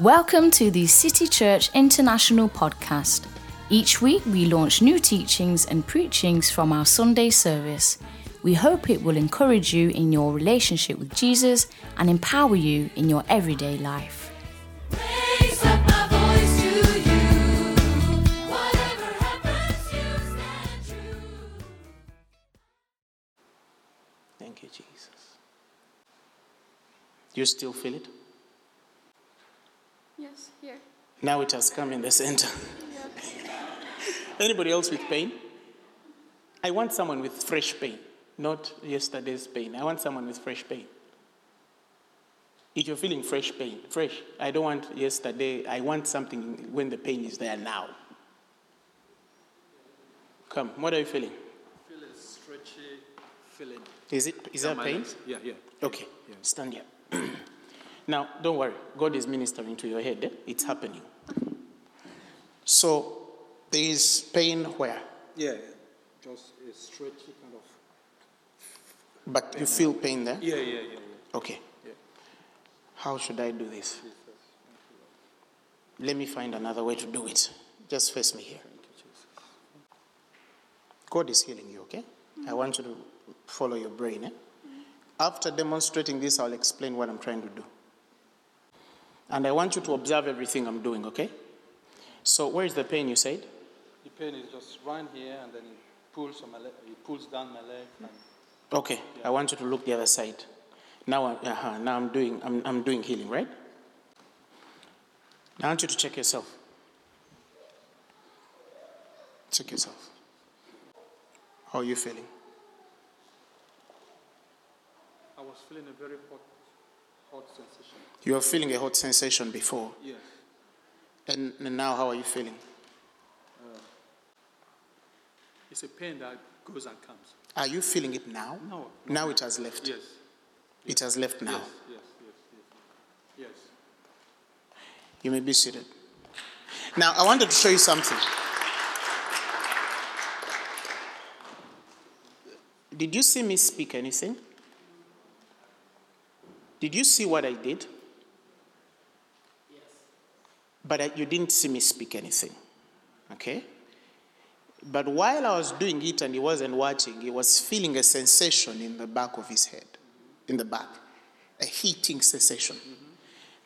Welcome to the City Church International podcast. Each week we launch new teachings and preachings from our Sunday service. We hope it will encourage you in your relationship with Jesus and empower you in your everyday life. Raise up my voice to you. Whatever happens, you stand true. Thank you, Jesus. Do you still feel it? Yes, here. Now it has come in the center. Anybody else with pain? I want someone with fresh pain, not yesterday's pain. I want someone with fresh pain. If you're feeling fresh pain, fresh, I don't want yesterday, I want something when the pain is there now. Come, what are you feeling? feel a stretchy feeling. Is it is that pain? legs. Yeah, yeah. Okay, stand here. now, don't worry. God is ministering to your head. eh? It's happening. So, there is pain where? Yeah, just a stretchy kind of. But you feel pain there? Yeah, yeah, yeah. yeah. Okay. Yeah. How should I do this? Let me find another way to do it. Just face me here. God is healing you, okay? I want you to follow your brain. Eh? After demonstrating this, I'll explain what I'm trying to do. And I want you to observe everything I'm doing, okay? So, where is the pain you said? The pain is just right here, and then it pulls on my leg. It pulls down my leg. And Okay, I want you to look the other side. Now, I- uh-huh, now I'm doing I'm, I'm doing healing, right? Now I want you to check yourself. Check yourself. How are you feeling? I was feeling a very hot, hot sensation. You were feeling a hot sensation before, Yes. and, and now how are you feeling? Uh, it's a pain that goes and comes. Are you feeling it now? No. Now it has left. Yes. It has left now. Yes, yes, yes, yes. Yes. You may be seated. Now I wanted to show you something. Did you see me speak anything? Did you see what I did? Yes. But I, you didn't see me speak anything. Okay? But while I was doing it and he wasn't watching, he was feeling a sensation in the back of his head, in the back, a heating sensation. Mm-hmm.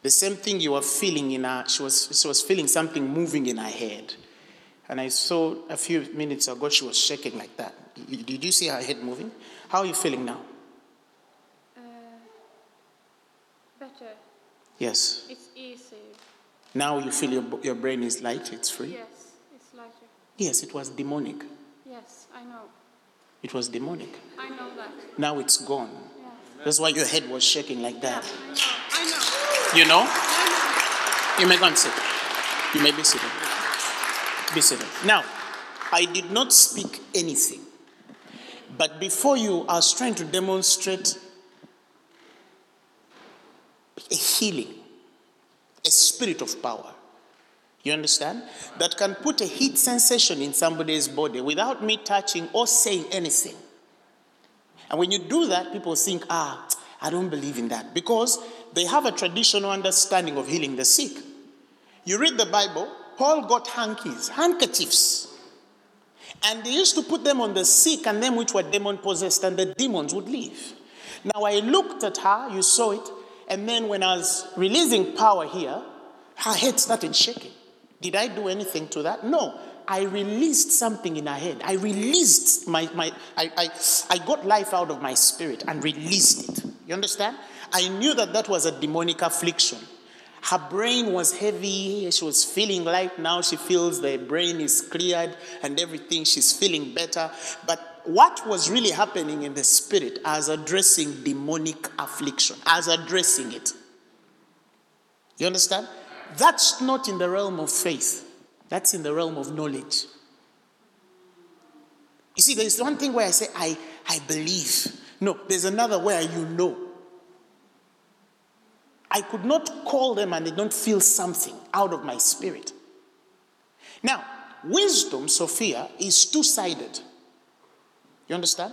The same thing you were feeling in her, she was, she was feeling something moving in her head. And I saw a few minutes ago she was shaking like that. Did you see her head moving? How are you feeling now? Uh, better. Yes. It's easy. Now you feel your, your brain is light, it's free? Yes, it's lighter. Yes, it was demonic. Yes, I know. It was demonic. I know that. Now it's gone. That's why your head was shaking like that. I know. I know. You know? I You may go and sit. You may be seated. Be seated. Now, I did not speak anything. But before you, I was trying to demonstrate a healing, a spirit of power. You understand? That can put a heat sensation in somebody's body without me touching or saying anything. And when you do that, people think, ah, I don't believe in that. Because they have a traditional understanding of healing the sick. You read the Bible, Paul got hankies, handkerchiefs. And they used to put them on the sick and them which were demon possessed, and the demons would leave. Now I looked at her, you saw it, and then when I was releasing power here, her head started shaking. Did I do anything to that? No. I released something in her head. I released my, my I, I, I got life out of my spirit and released it. You understand? I knew that that was a demonic affliction. Her brain was heavy. She was feeling light. Now she feels the brain is cleared and everything. She's feeling better. But what was really happening in the spirit as addressing demonic affliction, as addressing it? You understand? That's not in the realm of faith, that's in the realm of knowledge. You see, there's one thing where I say, I, I believe. No, there's another where you know. I could not call them and they don't feel something out of my spirit. Now, wisdom, Sophia, is two sided. You understand?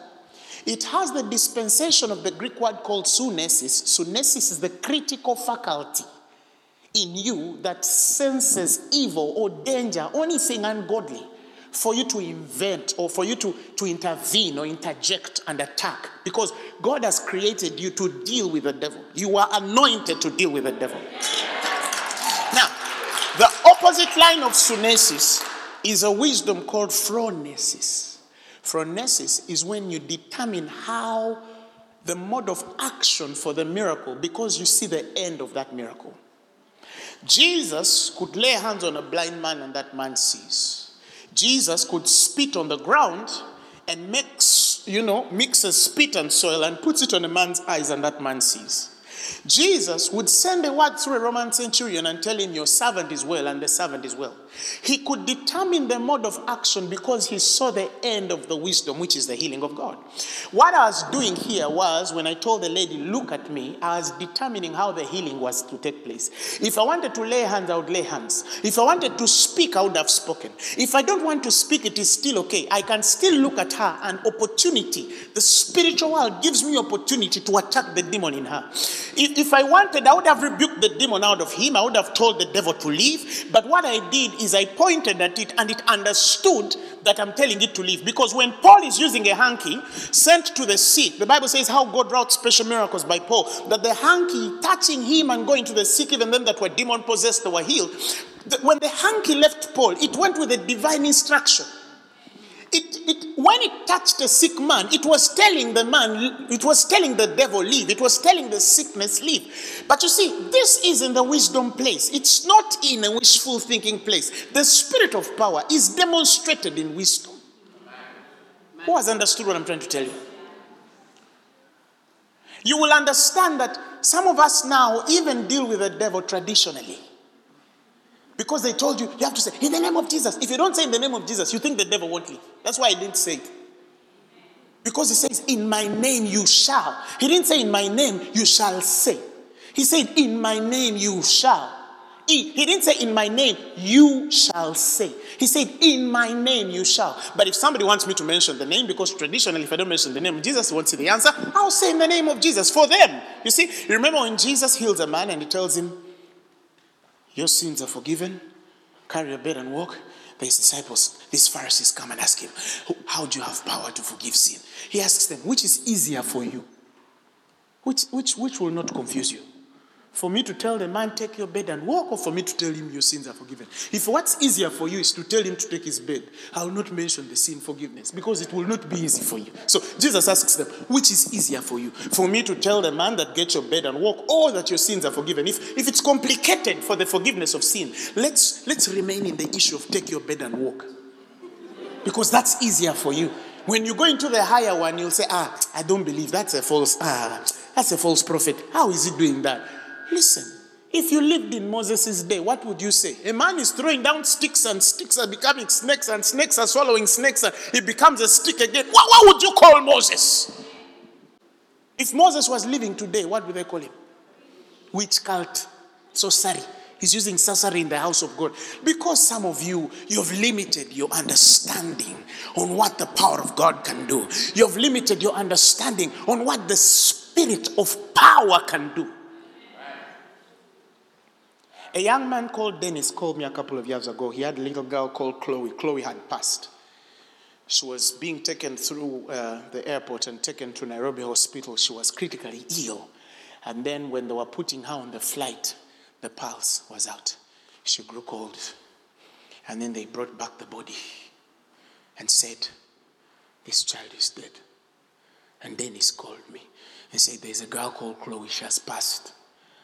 It has the dispensation of the Greek word called sunesis. Sunesis is the critical faculty. in you that senses evil or danger, anything ungodly, for you to invent or for you to, to intervene or interject and attack. Because God has created you to deal with the devil. You are anointed to deal with the devil. Now, the opposite line of sunesis is a wisdom called phronesis. Phronesis is when you determine how the mode of action for the miracle because you see the end of that miracle. Jesus could lay hands on a blind man and that man sees. Jesus could spit on the ground and mix, you know, mixes spit and soil and puts it on a man's eyes and that man sees. Jesus would send a word through a Roman centurion and tell him, Your servant is well, and the servant is well. He could determine the mode of action because he saw the end of the wisdom, which is the healing of God. What I was doing here was when I told the lady, Look at me, I was determining how the healing was to take place. If I wanted to lay hands, I would lay hands. If I wanted to speak, I would have spoken. If I don't want to speak, it is still okay. I can still look at her, an opportunity. The spiritual world gives me opportunity to attack the demon in her. If, if I wanted, I would have rebuked the demon out of him. I would have told the devil to leave. But what I did is I pointed at it and it understood that I'm telling it to leave. Because when Paul is using a hanky sent to the sick, the Bible says how God wrought special miracles by Paul. That the hanky touching him and going to the sick, even them that were demon possessed, they were healed. When the hanky left Paul, it went with a divine instruction. It, it, when it touched a sick man, it was telling the man, it was telling the devil, leave. It was telling the sickness, leave. But you see, this is in the wisdom place. It's not in a wishful thinking place. The spirit of power is demonstrated in wisdom. Who has understood what I'm trying to tell you? You will understand that some of us now even deal with the devil traditionally. Because they told you, you have to say, in the name of Jesus. If you don't say in the name of Jesus, you think the devil won't leave. That's why I didn't say it. Because he says, in my name you shall. He didn't say, in my name you shall say. He said, in my name you shall. He, he didn't say, in my name you shall say. He said, in my name you shall. But if somebody wants me to mention the name, because traditionally, if I don't mention the name of Jesus, won't see the answer, I'll say in the name of Jesus for them. You see, remember when Jesus heals a man and he tells him, your sins are forgiven. Carry your bed and walk. These disciples, these Pharisees come and ask him, How do you have power to forgive sin? He asks them, Which is easier for you? Which, which, which will not confuse you? For me to tell the man, Take your bed and walk, or for me to tell him your sins are forgiven? If what's easier for you is to tell him to take his bed, I will not mention the sin forgiveness because it will not be easy for you. So Jesus asks them, Which is easier for you? For me to tell the man that get your bed and walk, or that your sins are forgiven? If, if it's complicated for the forgiveness of sin, let's, let's remain in the issue of take your bed and walk because that's easier for you. When you go into the higher one, you'll say, Ah, I don't believe that's a false, ah, that's a false prophet. How is he doing that? Listen, if you lived in Moses' day, what would you say? A man is throwing down sticks and sticks are becoming snakes and snakes are swallowing snakes and it becomes a stick again. What, what would you call Moses? If Moses was living today, what would they call him? Witch cult, sorcery. He's using sorcery in the house of God. Because some of you, you've limited your understanding on what the power of God can do. You've limited your understanding on what the spirit of power can do. A young man called Dennis called me a couple of years ago. He had a little girl called Chloe. Chloe had passed. She was being taken through uh, the airport and taken to Nairobi Hospital. She was critically ill. And then, when they were putting her on the flight, the pulse was out. She grew cold. And then they brought back the body and said, This child is dead. And Dennis called me and said, There's a girl called Chloe. She has passed.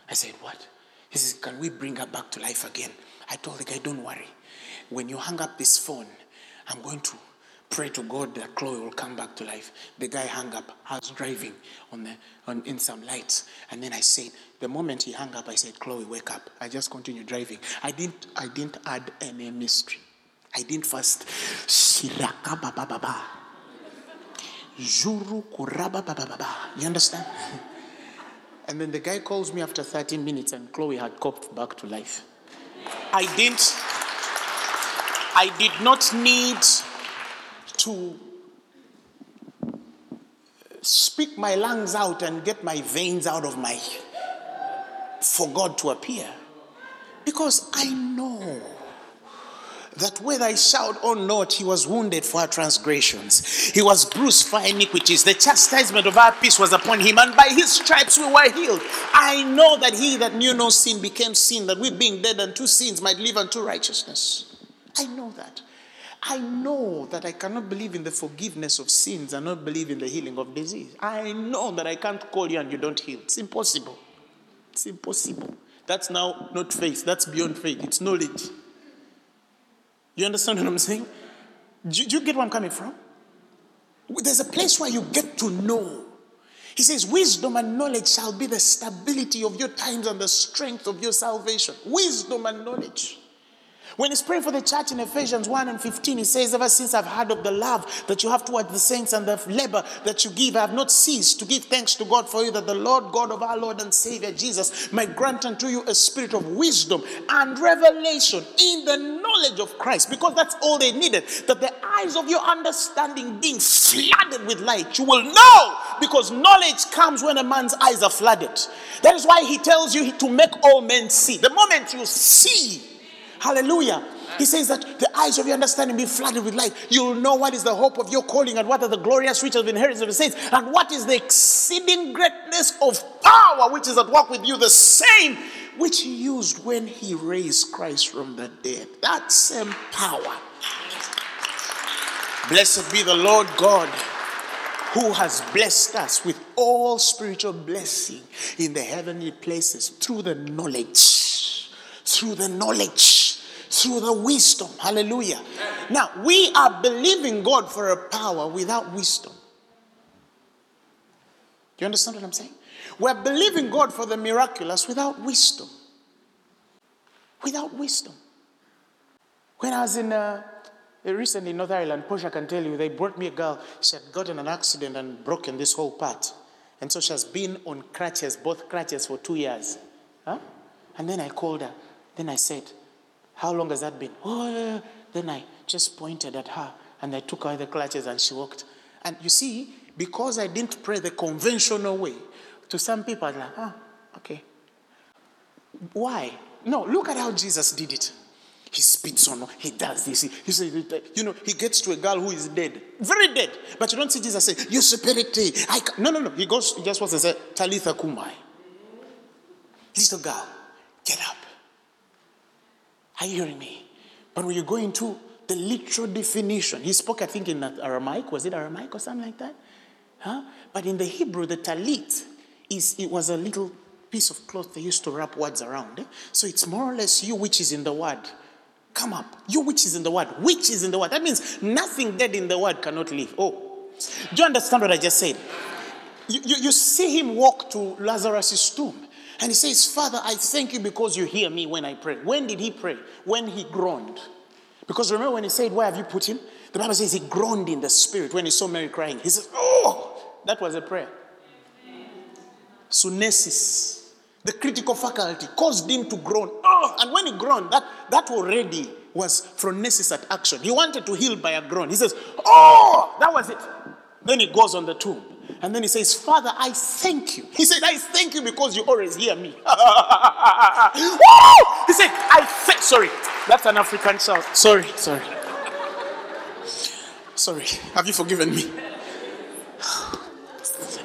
I said, What? He says, Can we bring her back to life again? I told the guy, Don't worry. When you hang up this phone, I'm going to pray to God that Chloe will come back to life. The guy hung up. I was driving on the on in some lights, and then I said, the moment he hung up, I said, Chloe, wake up. I just continued driving. I didn't I didn't add any mystery. I didn't first. You understand? And then the guy calls me after 13 minutes, and Chloe had copped back to life. I didn't. I did not need to uh, speak my lungs out and get my veins out of my for God to appear. Because I know that whether I shout oh or not, he was wounded for our transgressions. He was bruised for our iniquities. The chastisement of our peace was upon him, and by his stripes we were healed. I know that he that knew no sin became sin, that we being dead unto sins might live unto righteousness. I know that. I know that I cannot believe in the forgiveness of sins and not believe in the healing of disease. I know that I can't call you and you don't heal. It's impossible. It's impossible. That's now not faith. That's beyond faith. It's knowledge. You understand what I'm saying? Do you, do you get where I'm coming from? There's a place where you get to know. He says, Wisdom and knowledge shall be the stability of your times and the strength of your salvation. Wisdom and knowledge. When he's praying for the church in Ephesians 1 and 15, he says, Ever since I've heard of the love that you have towards the saints and the labor that you give, I have not ceased to give thanks to God for you, that the Lord God of our Lord and Savior Jesus might grant unto you a spirit of wisdom and revelation in the knowledge of Christ. Because that's all they needed. That the eyes of your understanding being flooded with light, you will know. Because knowledge comes when a man's eyes are flooded. That is why he tells you to make all men see. The moment you see, Hallelujah. He says that the eyes of your understanding be flooded with light. You'll know what is the hope of your calling and what are the glorious riches of inheritance of the saints and what is the exceeding greatness of power which is at work with you, the same which he used when he raised Christ from the dead. That same power. Blessed be the Lord God who has blessed us with all spiritual blessing in the heavenly places through the knowledge, through the knowledge, through the wisdom. Hallelujah. Now, we are believing God for a power without wisdom. Do you understand what I'm saying? We're believing God for the miraculous without wisdom. Without wisdom. When I was in uh, recently in North Ireland, Portia can tell you, they brought me a girl. She had gotten an accident and broken this whole part. And so she has been on crutches, both crutches, for two years. Huh? And then I called her. Then I said, How long has that been? Oh, yeah, yeah. Then I just pointed at her and I took away the clutches and she walked. And you see, because I didn't pray the conventional way, to some people, like, ah, okay. Why? No, look at how Jesus did it. He spits on her, he does this. He, he says, you know, he gets to a girl who is dead, very dead. But you don't see Jesus say, You spirit. I ca-" No, no, no. He goes, he just wants to say, Talitha Kumai. Little girl, get up. Are you hearing me? But when you go into the literal definition, he spoke, I think, in Aramaic. Was it Aramaic or something like that? Huh? But in the Hebrew, the talit is it was a little piece of cloth they used to wrap words around. eh? So it's more or less you which is in the word. Come up. You which is in the word. Which is in the word. That means nothing dead in the word cannot live. Oh. Do you understand what I just said? You, you, you see him walk to Lazarus' tomb. And he says, Father, I thank you because you hear me when I pray. When did he pray? When he groaned. Because remember when he said, Where have you put him? The Bible says he groaned in the spirit when he saw Mary crying. He says, Oh, that was a prayer. Sunesis, the critical faculty, caused him to groan. Oh, and when he groaned, that, that already was phronesis at action. He wanted to heal by a groan. He says, Oh, that was it. Then he goes on the tomb. And then he says, Father, I thank you. He said, I thank you because you always hear me. He said, I thank. Sorry, that's an African shout. Sorry, sorry. Sorry. Have you forgiven me?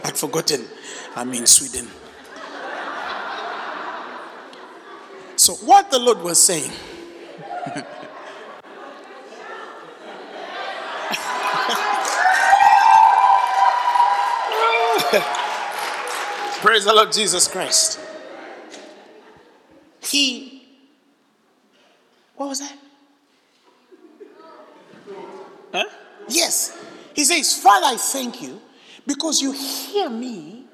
I'd forgotten. I'm in Sweden. So, what the Lord was saying, praise the Lord Jesus Christ. He, what was that? Huh? Yes. He says, Father, I thank you because you hear me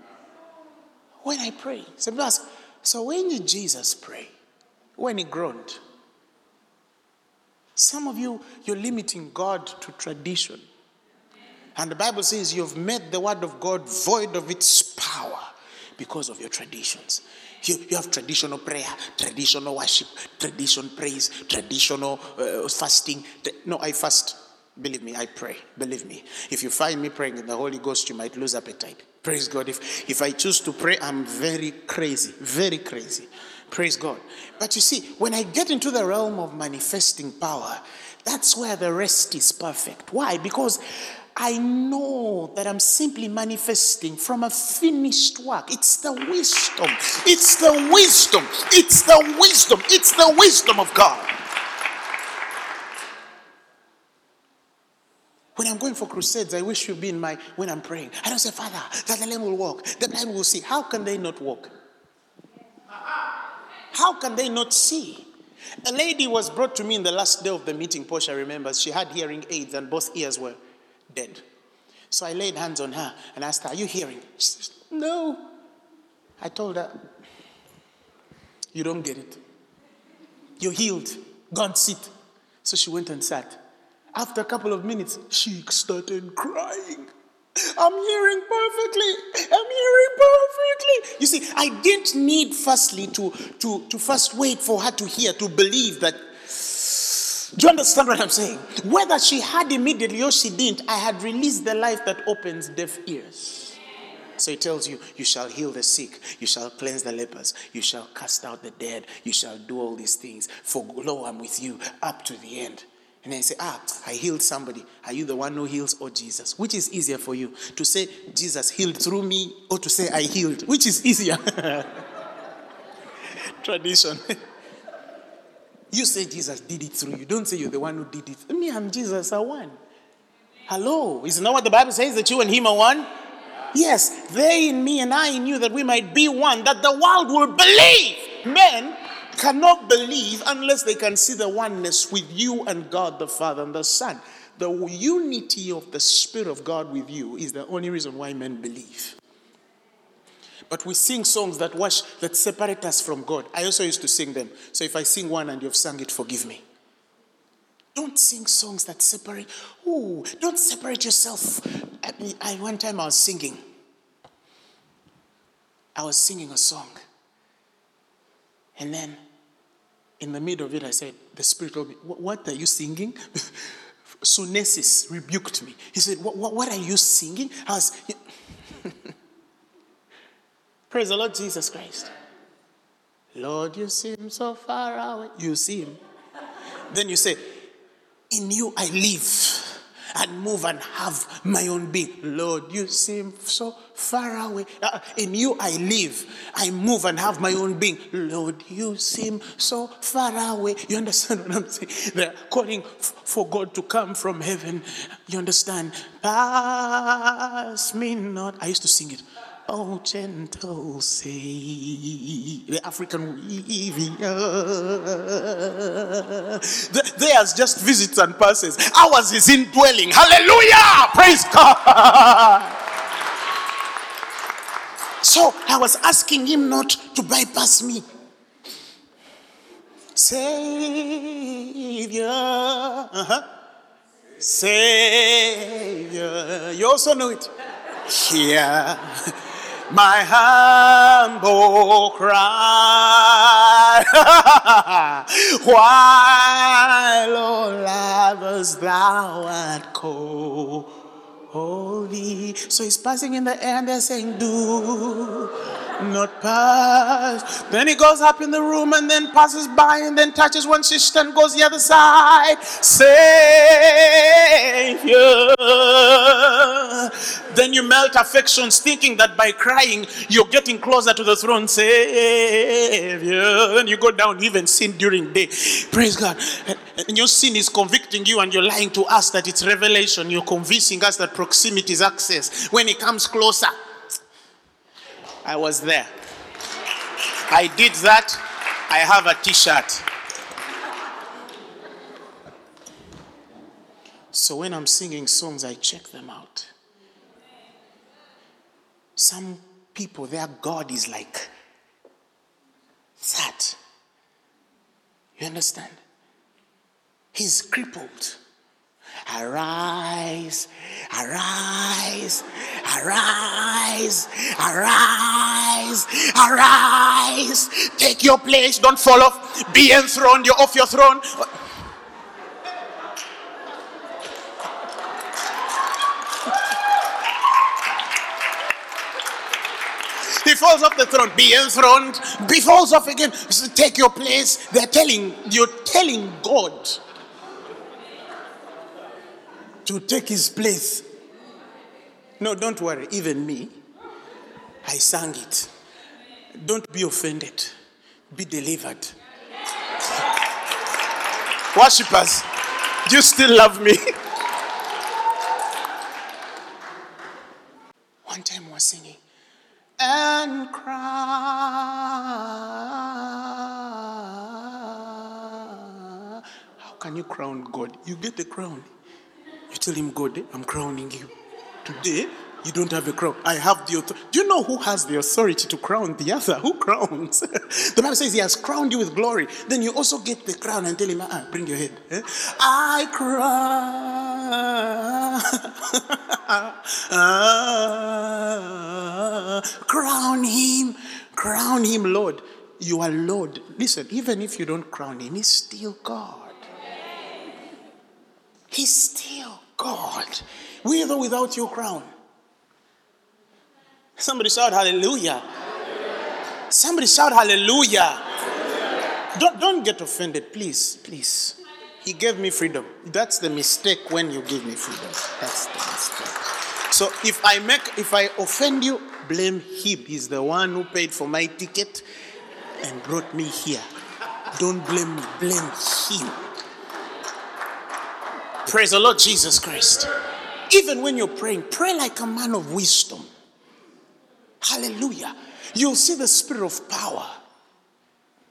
when I pray. So, ask, so when did Jesus pray? When he groaned. Some of you, you're limiting God to tradition. And the Bible says you've made the word of God void of its power because of your traditions. You, you have traditional prayer, traditional worship, traditional praise, traditional uh, fasting. No, I fast. Believe me, I pray. Believe me. If you find me praying in the Holy Ghost, you might lose appetite. Praise God. If, if I choose to pray, I'm very crazy, very crazy. Praise God. But you see, when I get into the realm of manifesting power, that's where the rest is perfect. Why? Because I know that I'm simply manifesting from a finished work. It's the wisdom. It's the wisdom. It's the wisdom. It's the wisdom of God. When I'm going for crusades, I wish you'd be in my when I'm praying. I don't say, Father, that the lame will walk, the blind will see. How can they not walk? How can they not see? A lady was brought to me in the last day of the meeting, Portia remembers. She had hearing aids and both ears were dead. So I laid hands on her and asked her, Are you hearing? She says, No. I told her, You don't get it. You're healed. Go and sit. So she went and sat. After a couple of minutes, she started crying. I'm hearing perfectly. I'm hearing perfectly. You see, I didn't need firstly to, to, to first wait for her to hear, to believe that. Do you understand what I'm saying? Whether she had immediately or she didn't, I had released the life that opens deaf ears. So he tells you, you shall heal the sick, you shall cleanse the lepers, you shall cast out the dead, you shall do all these things. For lo, I'm with you up to the end. And then you say, Ah, I healed somebody. Are you the one who heals or Jesus? Which is easier for you? To say Jesus healed through me or to say I healed? Which is easier? Tradition. you say Jesus did it through you. Don't say you're the one who did it. Me, I'm Jesus, I won. Hello. Isn't that what the Bible says that you and him are one? Yes, they in me and I in you, that we might be one, that the world will believe. Men cannot believe unless they can see the oneness with you and God the Father and the Son. The unity of the Spirit of God with you is the only reason why men believe. But we sing songs that wash, that separate us from God. I also used to sing them. So if I sing one and you've sung it, forgive me. Don't sing songs that separate. Ooh, don't separate yourself. I, I, one time I was singing. I was singing a song. And then in the middle of it, I said, The Spirit told me, "What- are you singing? Sunesis rebuked me. He said, What, what, what are you singing? I was, Praise the Lord Jesus Christ. Lord, you seem so far away. You see him. Then you say, In you I live and move and have my own being. Lord, you seem so far away. Uh, in you I live, I move and have my own being. Lord, you seem so far away. You understand what I'm saying? They're calling f- for God to come from heaven. You understand? Pass me not. I used to sing it. Oh, gentle say the African. Th- Theirs just visits and passes. Ours is indwelling. Hallelujah! Praise God. So I was asking him not to bypass me. Savior. Uh-huh. Savior. You also know it. Hear my humble cry. While all others thou art cold. Holy. So he's passing in the air and they're saying, Do not pass. Then he goes up in the room and then passes by and then touches one sister and goes the other side. Savior. Then you melt affections thinking that by crying you're getting closer to the throne. Savior. Then you go down, even sin during day. Praise God. And- your sin is convicting you and you're lying to us that it's revelation. You're convincing us that proximity is access. When it comes closer, I was there. I did that. I have a t shirt. So when I'm singing songs, I check them out. Some people, their God is like that. You understand? He's crippled. Arise, arise, arise, arise, arise. Take your place, don't fall off. Be enthroned, you're off your throne. he falls off the throne, be enthroned. Be falls off again, take your place. They're telling, you're telling God to take his place. No, don't worry. Even me, I sang it. Don't be offended. Be delivered. Worshippers, do you still love me? One time we were singing, and crown. How can you crown God? You get the crown. Tell him, God, I'm crowning you. Today, you don't have a crown. I have the authority. Do you know who has the authority to crown the other? Who crowns? the Bible says he has crowned you with glory. Then you also get the crown and tell him, ah, bring your head. eh? I crown. crown him. Crown him, Lord. You are Lord. Listen, even if you don't crown him, he's still God. He's still God, with or without your crown. Somebody shout hallelujah. Somebody shout hallelujah. Don't, don't get offended, please, please. He gave me freedom. That's the mistake when you give me freedom. That's the mistake. So if I make if I offend you, blame him. He's the one who paid for my ticket and brought me here. Don't blame me, blame him. Praise the Lord Jesus Christ. Even when you're praying, pray like a man of wisdom. Hallelujah. You'll see the spirit of power.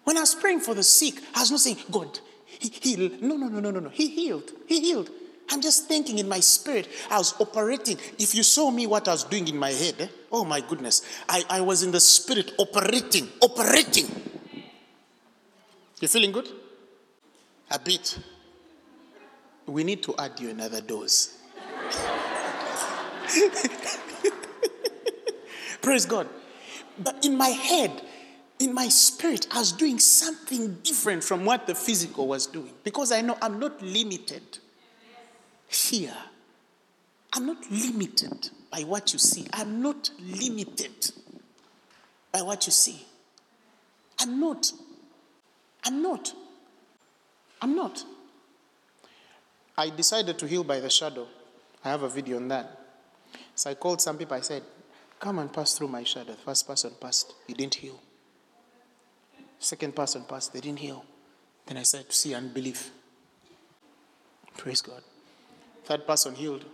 When I was praying for the sick, I was not saying, God, he heal. No, no, no, no, no, no. He healed. He healed. I'm just thinking in my spirit, I was operating. If you saw me what I was doing in my head, eh? oh my goodness, I, I was in the spirit operating, operating. You feeling good? A bit. We need to add you another dose. Praise God. But in my head, in my spirit, I was doing something different from what the physical was doing because I know I'm not limited here. I'm not limited by what you see. I'm not limited by what you see. I'm not. I'm not. I'm not. I decided to heal by the shadow. I have a video on that. So I called some people. I said, Come and pass through my shadow. The first person passed, he didn't heal. Second person passed, they didn't heal. Then I said, See unbelief. Praise God. Third person healed.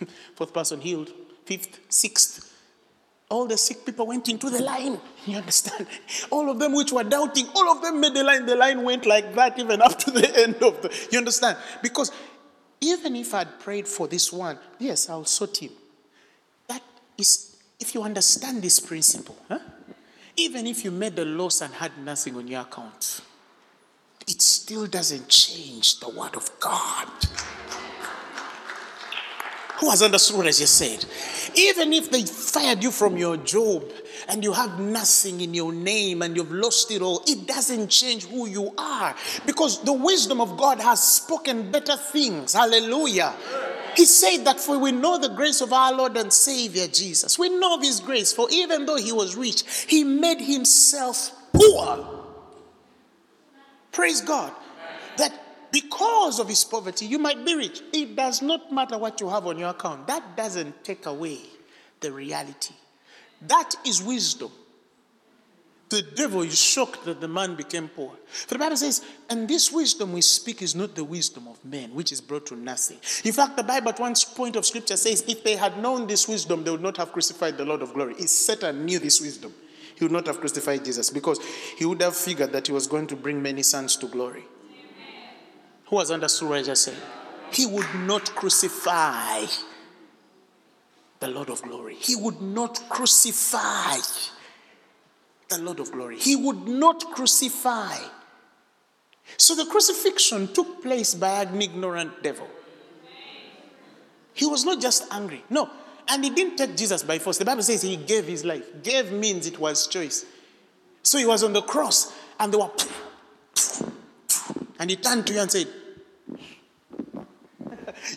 Fourth person healed. Fifth, sixth. All the sick people went into the line. You understand? All of them which were doubting, all of them made the line. The line went like that even up to the end of the. You understand? Because even if I'd prayed for this one, yes, I'll sort him. That is, if you understand this principle, huh? even if you made a loss and had nothing on your account, it still doesn't change the word of God. Who has understood what I just said? Even if they fired you from your job and you have nothing in your name and you've lost it all, it doesn't change who you are because the wisdom of God has spoken better things. Hallelujah. He said that for we know the grace of our Lord and Savior Jesus. We know of his grace, for even though he was rich, he made himself poor. Praise God. That because of his poverty, you might be rich. It does not matter what you have on your account. That doesn't take away the reality. That is wisdom. The devil is shocked that the man became poor. For the Bible says, and this wisdom we speak is not the wisdom of men, which is brought to nothing. In fact, the Bible at one point of scripture says, if they had known this wisdom, they would not have crucified the Lord of glory. If Satan knew this wisdom, he would not have crucified Jesus because he would have figured that he was going to bring many sons to glory. Who has understood what I just said? He would not crucify the Lord of glory. He would not crucify the Lord of glory. He would not crucify. So the crucifixion took place by an ignorant devil. He was not just angry. No. And he didn't take Jesus by force. The Bible says he gave his life. Gave means it was choice. So he was on the cross and they were. And he turned to you and said,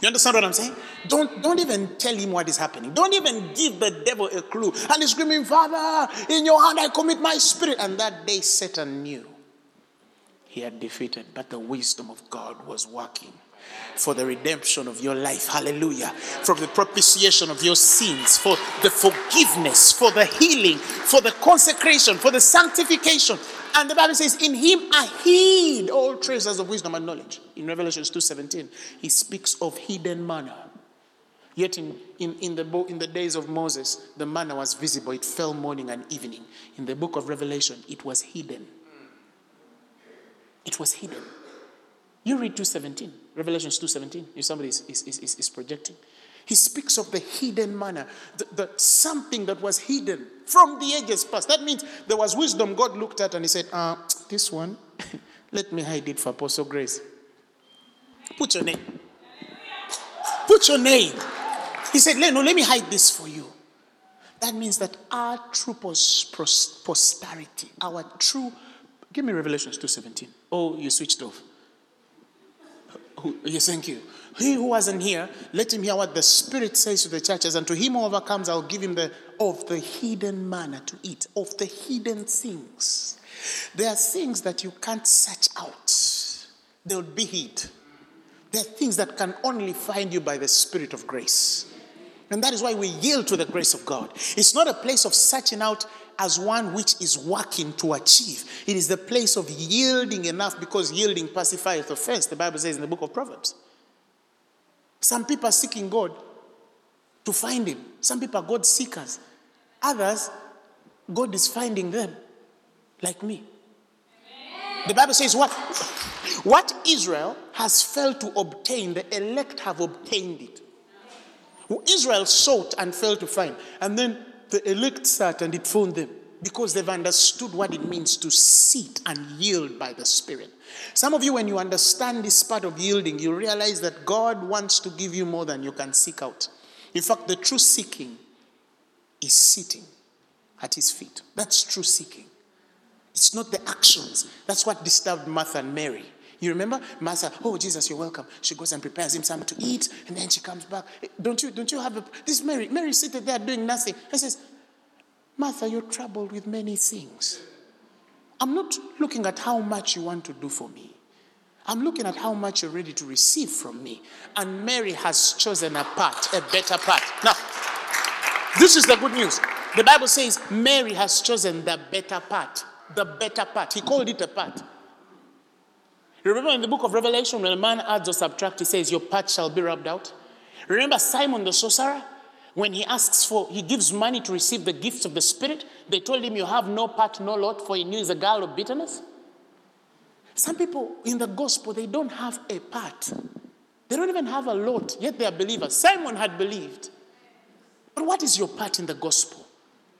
You understand what I'm saying? Don't, don't even tell him what is happening. Don't even give the devil a clue. And he's screaming, Father, in your hand I commit my spirit. And that day Satan knew he had defeated, but the wisdom of God was working for the redemption of your life. Hallelujah. From the propitiation of your sins, for the forgiveness, for the healing, for the consecration, for the sanctification. And the Bible says, In him I hid all treasures of wisdom and knowledge. In Revelations 2:17, he speaks of hidden manna. Yet in, in, in, the, in the days of Moses, the manna was visible. It fell morning and evening. In the book of Revelation, it was hidden. It was hidden. You read 2.17, Revelations 2.17, if somebody is, is, is, is projecting. He speaks of the hidden manna, the, the something that was hidden from the ages past. That means there was wisdom God looked at and he said, uh, this one, let me hide it for Apostle Grace. Put your name. Put your name. He said, no, let me hide this for you. That means that our true pos- pros- posterity, our true, give me Revelations 2.17. Oh, you switched off. Who, yes, thank you. He who wasn't here, let him hear what the Spirit says to the churches. And to him who overcomes, I'll give him the of the hidden manna to eat, of the hidden things. There are things that you can't search out. They'll be hid. There are things that can only find you by the Spirit of grace. And that is why we yield to the grace of God. It's not a place of searching out as one which is working to achieve. It is the place of yielding enough because yielding pacifieth offense, the Bible says in the book of Proverbs. Some people are seeking God to find Him, some people are God seekers. Others, God is finding them, like me. The Bible says, What, what Israel has failed to obtain, the elect have obtained it. Israel sought and failed to find. And then the elect sat and it found them because they've understood what it means to sit and yield by the Spirit. Some of you, when you understand this part of yielding, you realize that God wants to give you more than you can seek out. In fact, the true seeking is sitting at His feet. That's true seeking. It's not the actions. That's what disturbed Martha and Mary. You remember Martha? Oh, Jesus, you're welcome. She goes and prepares him something to eat, and then she comes back. Don't you? Don't you have a? This Mary? Mary seated there doing nothing. I says, Martha, you're troubled with many things. I'm not looking at how much you want to do for me. I'm looking at how much you're ready to receive from me. And Mary has chosen a part, a better part. Now, this is the good news. The Bible says Mary has chosen the better part. The better part. He called it a part. Remember in the book of Revelation, when a man adds or subtracts, he says, Your part shall be rubbed out. Remember Simon the sorcerer? When he asks for, he gives money to receive the gifts of the Spirit. They told him, You have no part, no lot, for he knew he's a girl of bitterness. Some people in the gospel, they don't have a part. They don't even have a lot, yet they are believers. Simon had believed. But what is your part in the gospel?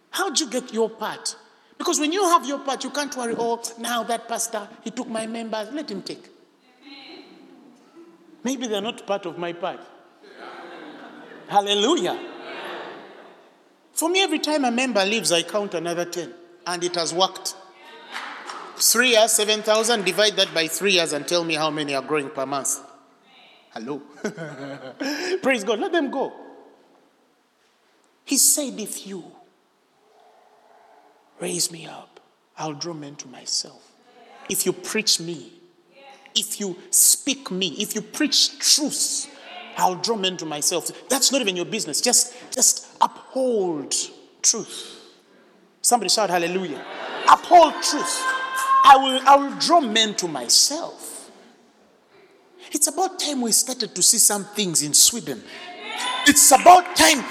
How'd you get your part? Because when you have your part, you can't worry, oh, now that pastor, he took my members, let him take. Maybe they're not part of my part. Hallelujah. For me, every time a member leaves, I count another 10, and it has worked. Three years, 7,000, divide that by three years and tell me how many are growing per month. Hello. Praise God. Let them go. He said, If you raise me up, I'll draw men to myself. If you preach me, if you speak me, if you preach truth, I'll draw men to myself. That's not even your business. Just, just uphold truth. Somebody shout hallelujah. Uphold truth. I will, I will draw men to myself. It's about time we started to see some things in Sweden. It's about time.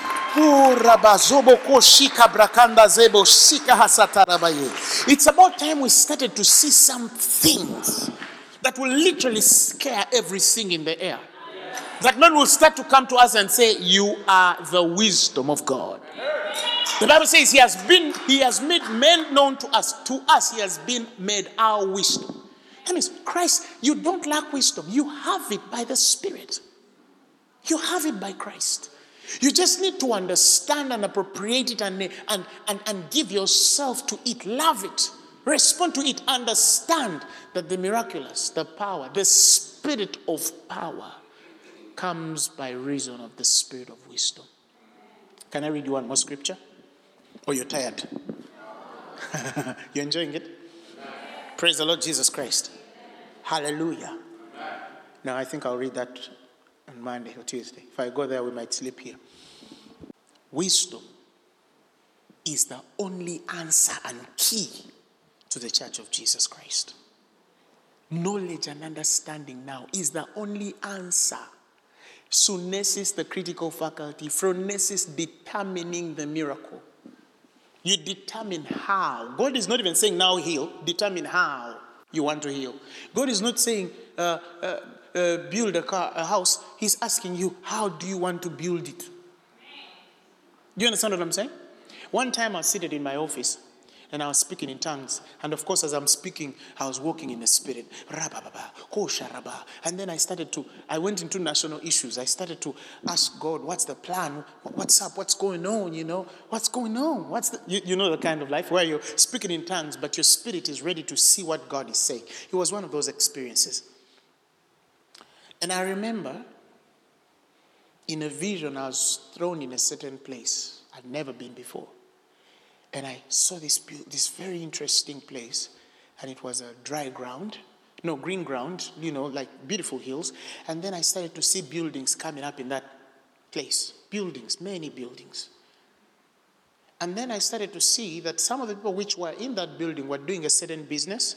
It's about time we started to see some things that will literally scare everything in the air. That men will start to come to us and say, You are the wisdom of God. The Bible says he has been, he has made men known to us. To us, he has been made our wisdom. That means Christ, you don't lack wisdom. You have it by the Spirit. You have it by Christ. You just need to understand and appropriate it and, and, and, and give yourself to it. Love it. Respond to it. Understand that the miraculous, the power, the spirit of power comes by reason of the spirit of wisdom. Can I read you one more scripture? Or you're tired? you're enjoying it? Praise the Lord Jesus Christ. Hallelujah. Now, I think I'll read that on Monday or Tuesday. If I go there, we might sleep here. Wisdom is the only answer and key to the church of Jesus Christ. Knowledge and understanding now is the only answer. Sunesis, the critical faculty, phronesis, determining the miracle. You determine how. God is not even saying now heal, determine how you want to heal. God is not saying uh, uh, uh, build a car, a house. He's asking you, how do you want to build it? Do you understand what I'm saying? One time I was seated in my office and I was speaking in tongues. And of course, as I'm speaking, I was walking in the spirit. And then I started to, I went into national issues. I started to ask God, what's the plan? What's up? What's going on? You know, what's going on? What's the, you, you know the kind of life where you're speaking in tongues, but your spirit is ready to see what God is saying. It was one of those experiences. And I remember in a vision, I was thrown in a certain place I'd never been before. And I saw this, this very interesting place, and it was a dry ground, no, green ground, you know, like beautiful hills. And then I started to see buildings coming up in that place. Buildings, many buildings. And then I started to see that some of the people which were in that building were doing a certain business,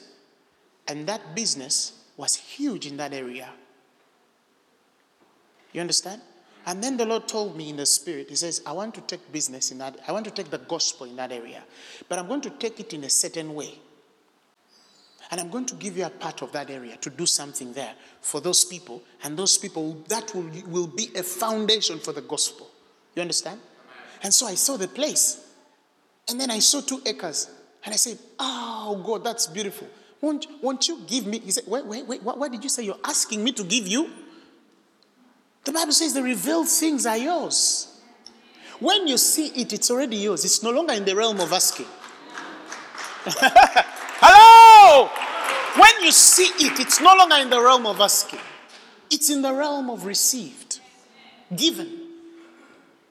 and that business was huge in that area. You understand? And then the Lord told me in the spirit, He says, I want to take business in that, I want to take the gospel in that area, but I'm going to take it in a certain way. And I'm going to give you a part of that area to do something there for those people, and those people, that will, will be a foundation for the gospel. You understand? And so I saw the place, and then I saw two acres, and I said, Oh, God, that's beautiful. Won't, won't you give me? He said, Wait, wait, wait, what, what did you say? You're asking me to give you? The Bible says the revealed things are yours. When you see it, it's already yours. It's no longer in the realm of asking. Hello! When you see it, it's no longer in the realm of asking, it's in the realm of received, given.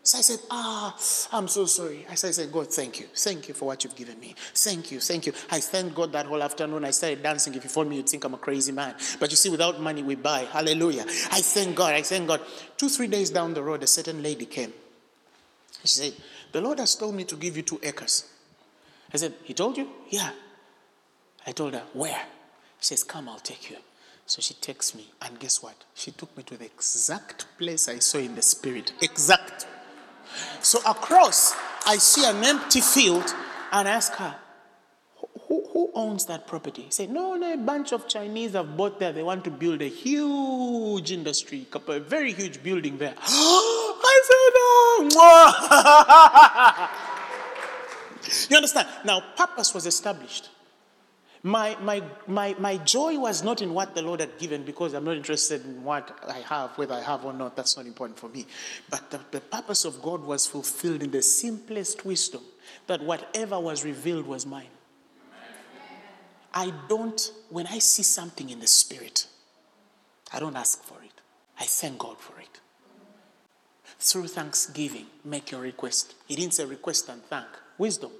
So I said, Ah, I'm so sorry. I said, I said, God, thank you. Thank you for what you've given me. Thank you. Thank you. I thank God that whole afternoon I started dancing. If you follow me, you'd think I'm a crazy man. But you see, without money, we buy. Hallelujah. I thank God. I thank God. Two, three days down the road, a certain lady came. She said, The Lord has told me to give you two acres. I said, He told you? Yeah. I told her, Where? She says, Come, I'll take you. So she takes me, and guess what? She took me to the exact place I saw in the spirit. Exact. So across, I see an empty field, and ask her, who, who owns that property? Said, No, no, a bunch of Chinese have bought there. They want to build a huge industry, a very huge building there. I said, Oh, you understand? Now, purpose was established. My, my, my, my joy was not in what the Lord had given because I'm not interested in what I have, whether I have or not. That's not important for me. But the, the purpose of God was fulfilled in the simplest wisdom that whatever was revealed was mine. I don't, when I see something in the spirit, I don't ask for it. I thank God for it. Through thanksgiving, make your request. He didn't say request and thank. Wisdom.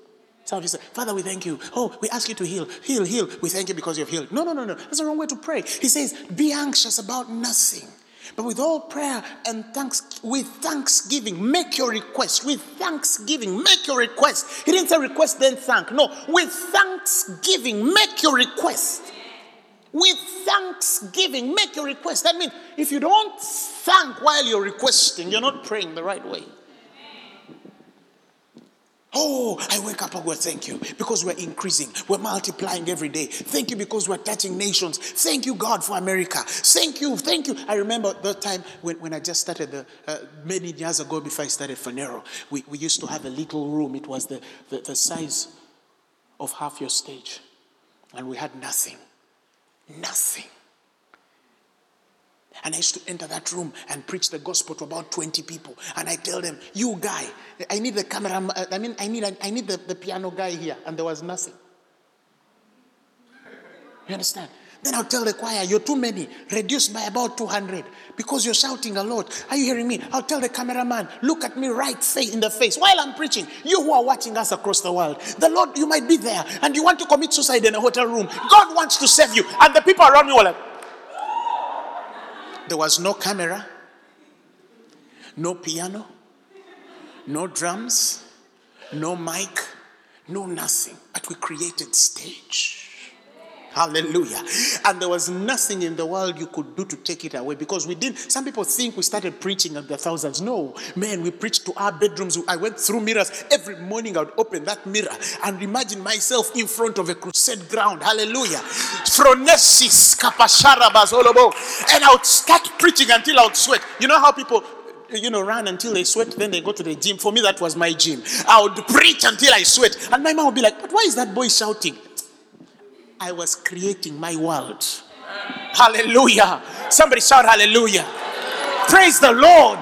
Some of you say, Father, we thank you. Oh, we ask you to heal. Heal, heal. We thank you because you've healed. No, no, no, no. That's the wrong way to pray. He says, be anxious about nothing. But with all prayer and thanks, with thanksgiving, make your request. With thanksgiving, make your request. He didn't say request, then thank. No, with thanksgiving, make your request. With thanksgiving, make your request. That means if you don't thank while you're requesting, you're not praying the right way. Oh, I wake up and go, thank you because we're increasing, we're multiplying every day. Thank you because we're touching nations. Thank you, God, for America. Thank you, thank you. I remember the time when, when I just started the, uh, many years ago before I started Phaneroo, we, we used to have a little room. It was the, the, the size of half your stage, and we had nothing. Nothing. And I used to enter that room and preach the gospel to about 20 people. And I tell them, you guy, I need the camera, uh, I mean, I need, I need the, the piano guy here. And there was nothing. You understand? Then I'll tell the choir, you're too many, reduce by about 200 because you're shouting a lot. Are you hearing me? I'll tell the cameraman, look at me right fa- in the face while I'm preaching. You who are watching us across the world, the Lord, you might be there and you want to commit suicide in a hotel room. God wants to save you. And the people around you are like, there was no camera, no piano, no drums, no mic, no nothing. But we created stage. Hallelujah. And there was nothing in the world you could do to take it away because we didn't. Some people think we started preaching at the thousands. No, man, we preached to our bedrooms. I went through mirrors. Every morning I would open that mirror and imagine myself in front of a crusade ground. Hallelujah. Phronesis, kapashara bazolobo. And I would start preaching until I would sweat. You know how people you know, run until they sweat, then they go to the gym. For me, that was my gym. I would preach until I sweat. And my mom would be like, But why is that boy shouting? I was creating my world. Hallelujah. Somebody shout hallelujah. Praise the Lord.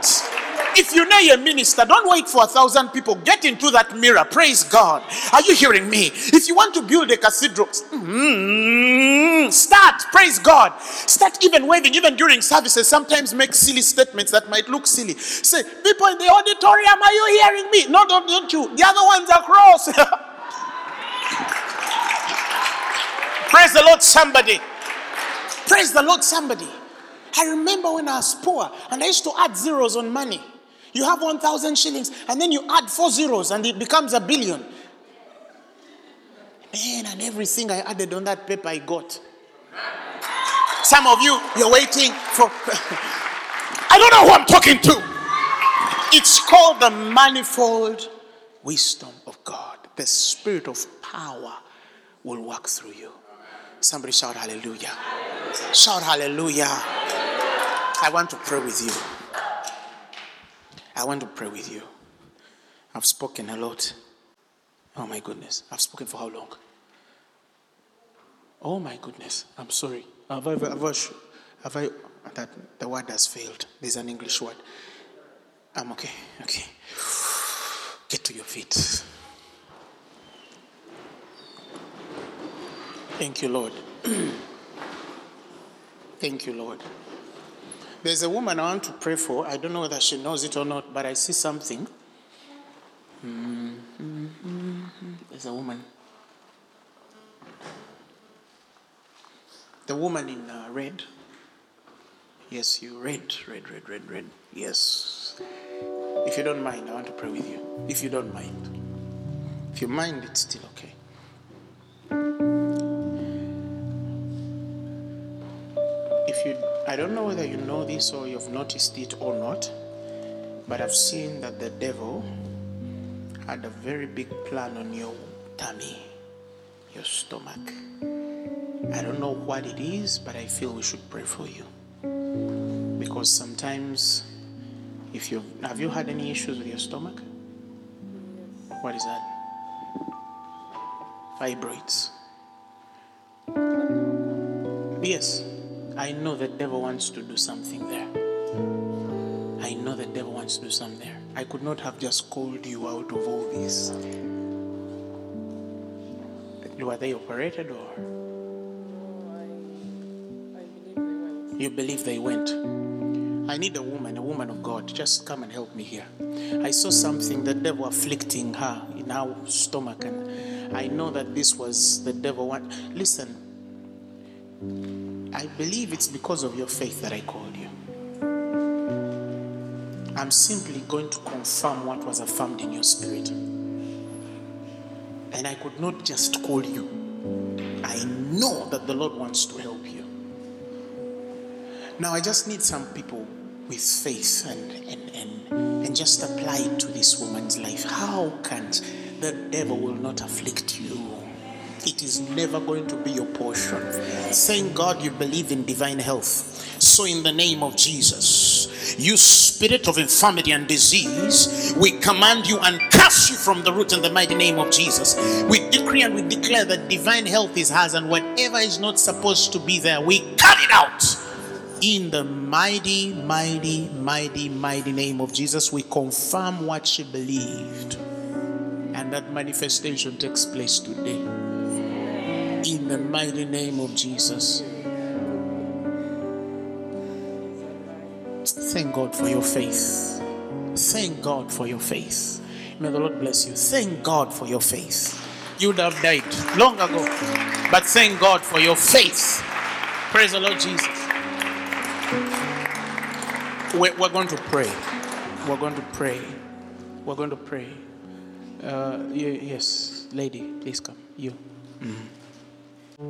If you know you're a minister, don't wait for a thousand people. Get into that mirror. Praise God. Are you hearing me? If you want to build a cathedral, mm, start. Praise God. Start even waving, even during services. Sometimes make silly statements that might look silly. Say, people in the auditorium, are you hearing me? No, don't, don't you. The other ones across. Praise the Lord, somebody. Praise the Lord, somebody. I remember when I was poor and I used to add zeros on money. You have 1,000 shillings and then you add four zeros and it becomes a billion. Man, and everything I added on that paper I got. Some of you, you're waiting for. I don't know who I'm talking to. It's called the manifold wisdom of God. The spirit of power will work through you. Somebody shout hallelujah. Shout hallelujah. I want to pray with you. I want to pray with you. I've spoken a lot. Oh my goodness. I've spoken for how long? Oh my goodness. I'm sorry. Have I, have I, have I that the word has failed. There's an English word. I'm okay. Okay. Get to your feet. Thank you, Lord. Thank you, Lord. There's a woman I want to pray for. I don't know whether she knows it or not, but I see something. Mm, mm, mm, mm. There's a woman. The woman in uh, red. Yes, you red, red, red, red, red. Yes. If you don't mind, I want to pray with you. If you don't mind. If you mind, it's still okay. I don't know whether you know this or you've noticed it or not, but I've seen that the devil had a very big plan on your tummy, your stomach. I don't know what it is, but I feel we should pray for you. Because sometimes, if you have you had any issues with your stomach? What is that? Fibroids. Yes, I know the devil wants to do something there. I know the devil wants to do something there. I could not have just called you out of all this. Were they operated or? You believe they went. I need a woman, a woman of God. Just come and help me here. I saw something, the devil afflicting her in her stomach, and I know that this was the devil. Want. Listen, I believe it's because of your faith that I called you. I'm simply going to confirm what was affirmed in your spirit. And I could not just call you. I know that the Lord wants to help you. Now I just need some people with faith and, and, and, and just apply it to this woman's life. How can the devil will not afflict you? It is never going to be your portion. Thank God you believe in divine health. So, in the name of Jesus, you spirit of infirmity and disease, we command you and cast you from the root in the mighty name of Jesus. We decree and we declare that divine health is hers, and whatever is not supposed to be there, we cut it out. In the mighty, mighty, mighty, mighty name of Jesus, we confirm what she believed. And that manifestation takes place today in the mighty name of Jesus. Thank God for your faith. Thank God for your faith. May the Lord bless you. Thank God for your faith. You would have died long ago. But thank God for your faith. Praise the Lord Jesus. We're going to pray. We're going to pray. We're going to pray. Uh, yes, lady, please come. You. Mm-hmm. I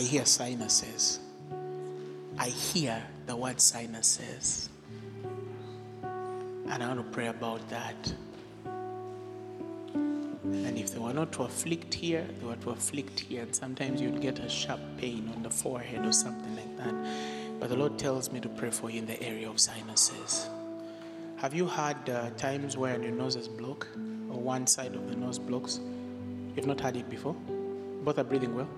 hear sinuses. I hear the word sinuses. And I want to pray about that. And if they were not to afflict here, they were to afflict here. And sometimes you'd get a sharp pain on the forehead or something like that. But the Lord tells me to pray for you in the area of sinuses. Have you had uh, times where your nose is blocked or one side of the nose blocks? You've not had it before? Both are breathing well?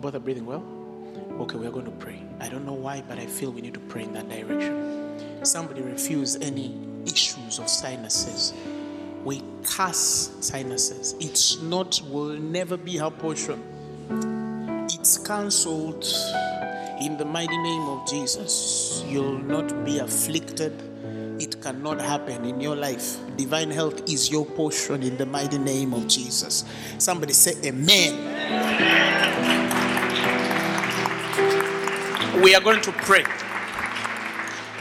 Both are breathing well? Okay, we are going to pray. I don't know why, but I feel we need to pray in that direction. Somebody refuse any issues of sinuses. We curse sinuses. It's not, will never be her portion. It's cancelled in the mighty name of Jesus. You'll not be afflicted. It cannot happen in your life. Divine health is your portion in the mighty name of Jesus. Somebody say, Amen. We are going to pray.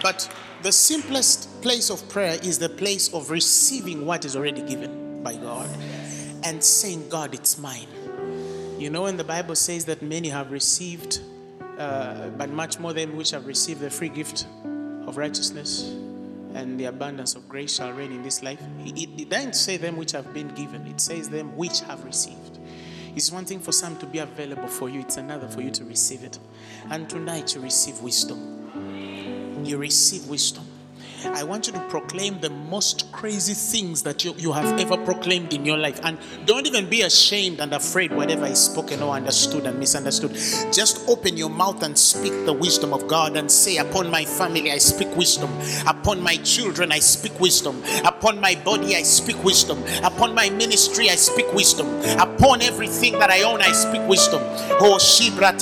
But the simplest place of prayer is the place of receiving what is already given by God and saying, God, it's mine. You know, when the Bible says that many have received, uh, but much more them which have received the free gift of righteousness and the abundance of grace shall reign in this life. It, doesn't say them which have been given, it says them which have received. It's one thing for some to be available for you, it's another for you to receive it. And tonight you receive wisdom. You receive wisdom. I want you to proclaim the most crazy things that you, you have ever proclaimed in your life. And don't even be ashamed and afraid whatever is spoken or understood and misunderstood. Just open your mouth and speak the wisdom of God and say, Upon my family, I speak wisdom. Upon my children, I speak wisdom. Upon my body, I speak wisdom. Upon my ministry, I speak wisdom. Upon everything that I own, I speak wisdom. Oh, Shibra.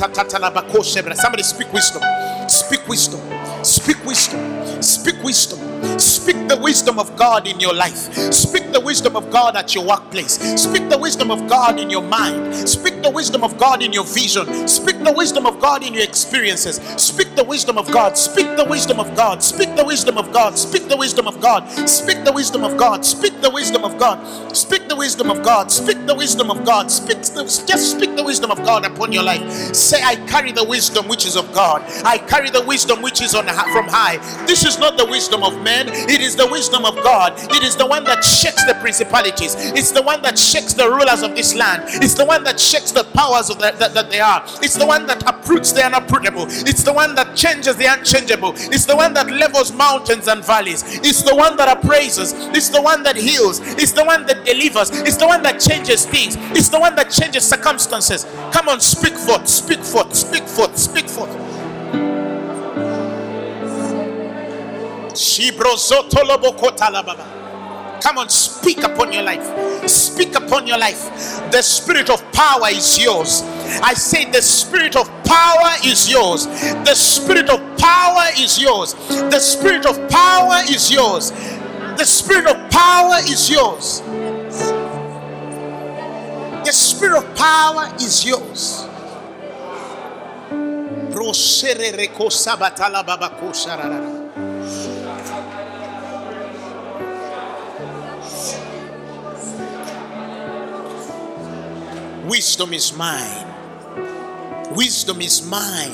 Somebody speak wisdom. Speak wisdom. Speak wisdom. Speak wisdom. Speak the wisdom of God in your life. Speak the wisdom of God at your workplace. Speak the wisdom of God in your mind. Speak the wisdom of God in your vision. Speak the wisdom of God in your experiences. Speak the wisdom of God. Speak the wisdom of God. Speak the wisdom of God. Speak the wisdom of God. Speak the wisdom of God. Speak the wisdom of God. Speak the wisdom of God. Speak the wisdom of God. Speak the, just speak the wisdom of God upon your life. Say, I carry the wisdom which is of God. I carry the wisdom which is on from high. This is not the wisdom of men. It is the wisdom of God. It is the one that shakes the principalities. It's the one that shakes the rulers of this land. It's the one that shakes the powers of the, that, that they are. It's the one that uproots the unaprootable. It's the one that changes the unchangeable. It's the one that levels mountains and valleys. It's the one that appraises. It's the one that heals. It's the one that delivers. It's the one that changes things. It's the one that changes circumstances. Come on, speak forth, speak forth, speak forth, speak forth. Come on, speak upon your life. Speak upon your life. The spirit of power is yours. I say, the spirit of power is yours. The spirit of power is yours. The spirit of power is yours. The spirit of power is yours. The spirit of power is yours. Broshererekosabatalavabakosharara. Wisdom is mine. Wisdom is mine.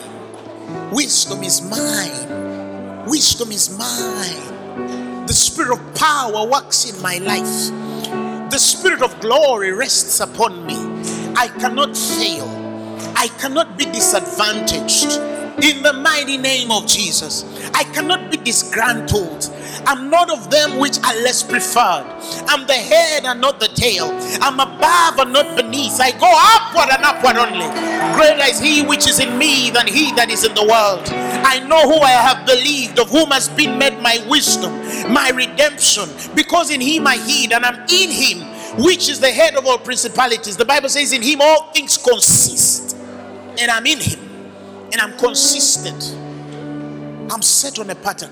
Wisdom is mine. Wisdom is mine. The spirit of power works in my life. The spirit of glory rests upon me. I cannot fail. I cannot be disadvantaged. In the mighty name of Jesus, I cannot be disgruntled. I'm not of them which are less preferred. I'm the head and not the tail. I'm above and not beneath. I go upward and upward only. Greater is he which is in me than he that is in the world. I know who I have believed, of whom has been made my wisdom, my redemption, because in him I hid and I'm in him, which is the head of all principalities. The Bible says, In him all things consist, and I'm in him, and I'm consistent. I'm set on a pattern.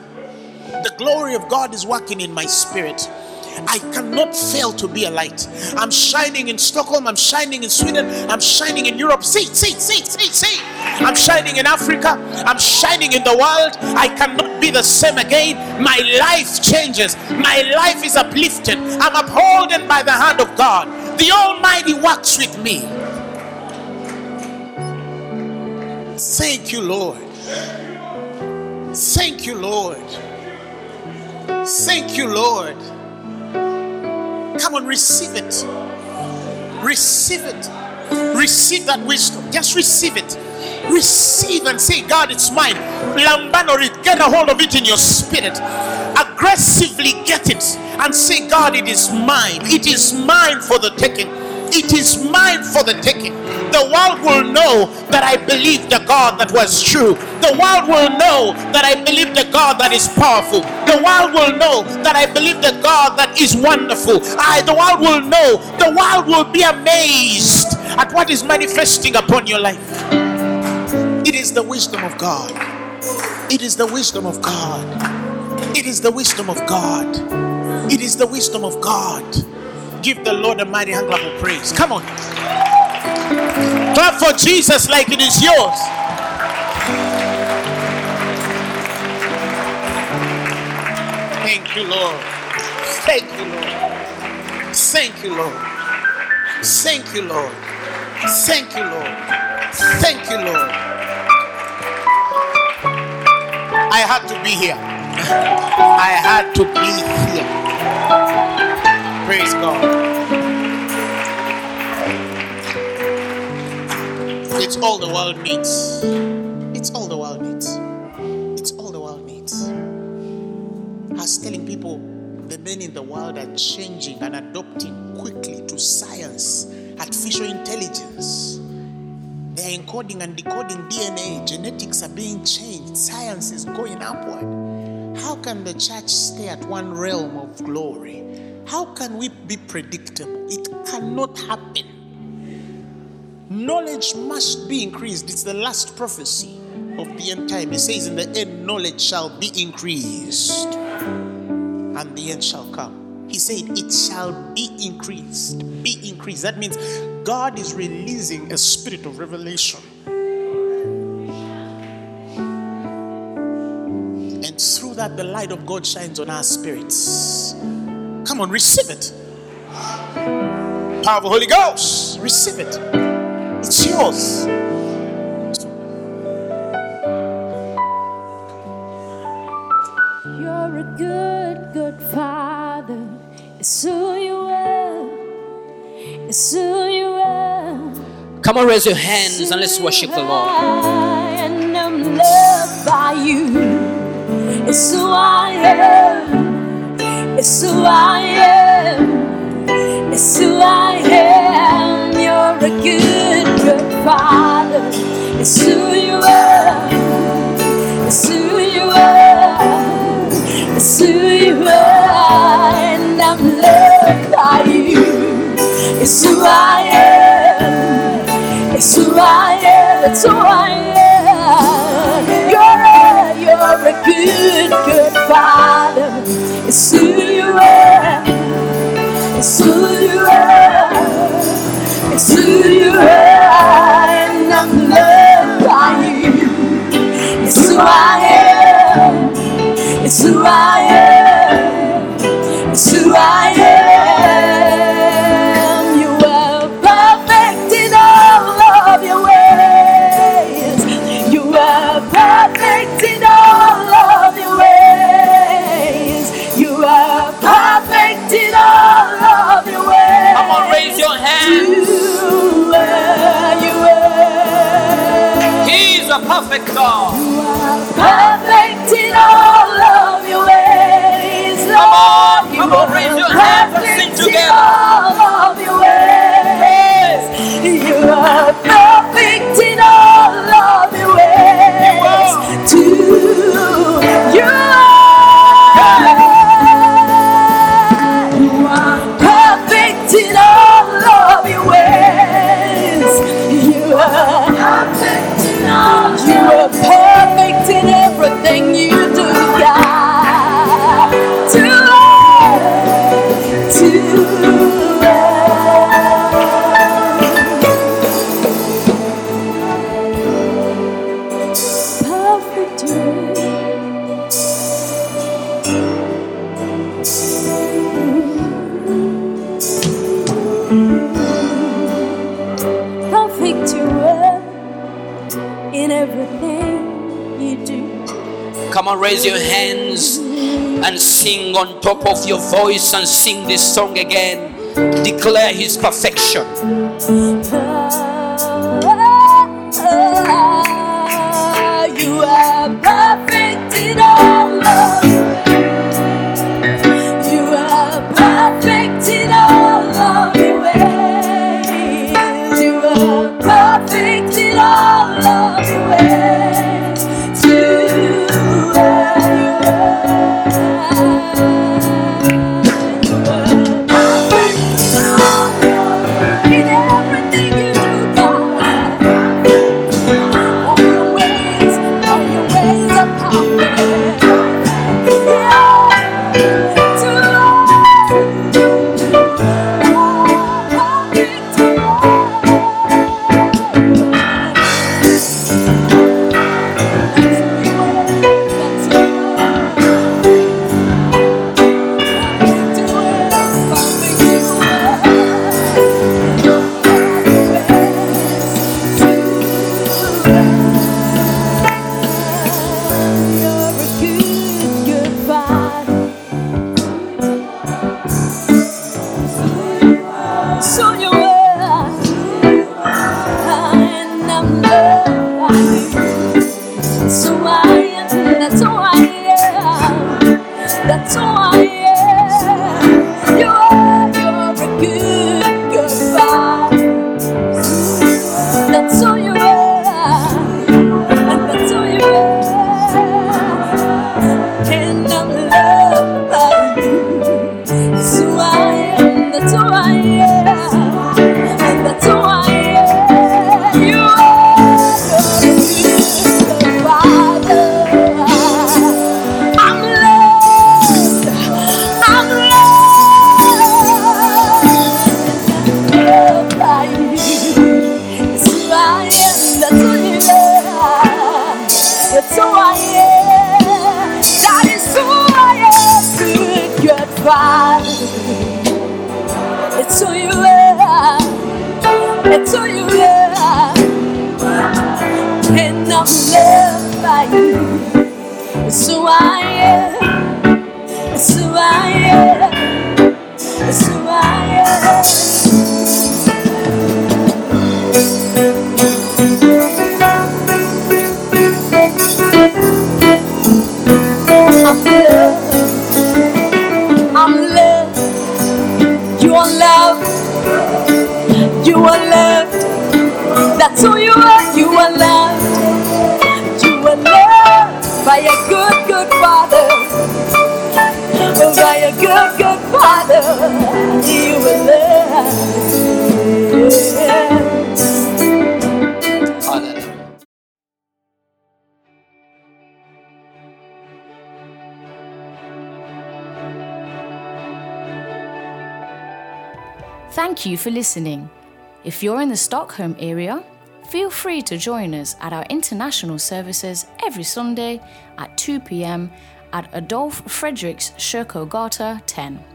The glory of God is working in my spirit. I cannot fail to be a light. I'm shining in Stockholm, I'm shining in Sweden, I'm shining in Europe. See, see, see, see, see. I'm shining in Africa, I'm shining in the world. I cannot be the same again. My life changes, my life is uplifted. I'm upholden by the hand of God. The Almighty works with me. Thank you, Lord. Thank you, Lord. Thank you, Lord. Come on, receive it. Receive it. Receive that wisdom. Just receive it. Receive and say, God, it's mine. Lambano it. Get a hold of it in your spirit. Aggressively get it and say, God, it is mine. It is mine for the taking. It is mine for the taking. The world will know that I believe the God that was true. The world will know that I believe the God that is powerful. The world will know that I believe the God that is wonderful. I, the world will know. The world will be amazed at what is manifesting upon your life. It is the wisdom of God. It is the wisdom of God. It is the wisdom of God. It is the wisdom of God. Give the Lord a mighty hand clap of praise. Come on. Clap for Jesus like it is yours. Thank you, Lord. Thank you, Lord. Thank you, Lord. Thank you, Lord. Thank you, Lord. Thank you, Lord. I had to be here. I had to be here. Praise God. It's all the world needs. It's all the world needs. It's all the world needs. I was telling people the men in the world are changing and adopting quickly to science, artificial intelligence. They're encoding and decoding DNA. Genetics are being changed. Science is going upward. How can the church stay at one realm of glory? How can we be predictable? It cannot happen. Knowledge must be increased. It's the last prophecy of the end time. It says, In the end, knowledge shall be increased, and the end shall come. He said, It shall be increased. Be increased. That means God is releasing a spirit of revelation. And through that, the light of God shines on our spirits. Come on, receive it. Power of the Holy Ghost. Receive it. It's yours. You're a good, good father. It's who you are. It's who you are. Come on, raise your hands and let's worship the Lord. And I'm loved by you. It's who I am. It's who I am. It's who I am. You're a good, good father. It's who you are. It's who you are. It's who you are. And I'm loved by you. It's who I am. It's who I am. It's who I am. You're a, you're a good, good father. It's who you. And I'm loved by you. It's who I am. It's who I am. A perfect God. Perfect in all of your ways, Come on, Lord. come You on, raise your hands and sing together. Raise your hands and sing on top of your voice and sing this song again. Declare his perfection. You I'm loved by you. It's who I am. It's who I am. It's who I am. Thank you for listening. If you're in the Stockholm area, feel free to join us at our international services every Sunday at 2 pm at Adolf Fredriks Kyrkogata 10.